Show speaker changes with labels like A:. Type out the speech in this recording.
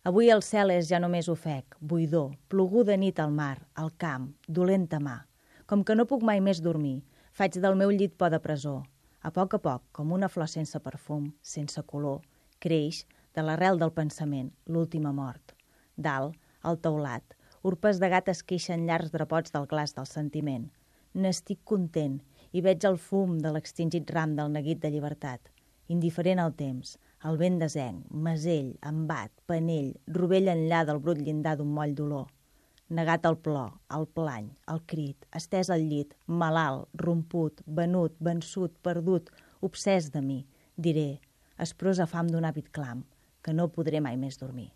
A: Avui el cel és ja només ofec, buidor, ploguda nit al mar, al camp, dolenta mà. Com que no puc mai més dormir, faig del meu llit por de presó. A poc a poc, com una flor sense perfum, sense color, creix, de l'arrel del pensament, l'última mort. Dalt, al teulat, urpes de gat es queixen llargs drapots del glaç del sentiment. N'estic content i veig el fum de l'extingit ram del neguit de llibertat. Indiferent al temps, el vent de zenc, masell, embat, panell, rovell enllà del brut llindar d'un moll d'olor. Negat el plor, el plany, el crit, estès al llit, malalt, romput, venut, vençut, perdut, obsès de mi, diré, esprosa fam d'un hàbit clam, que no podré mai més dormir.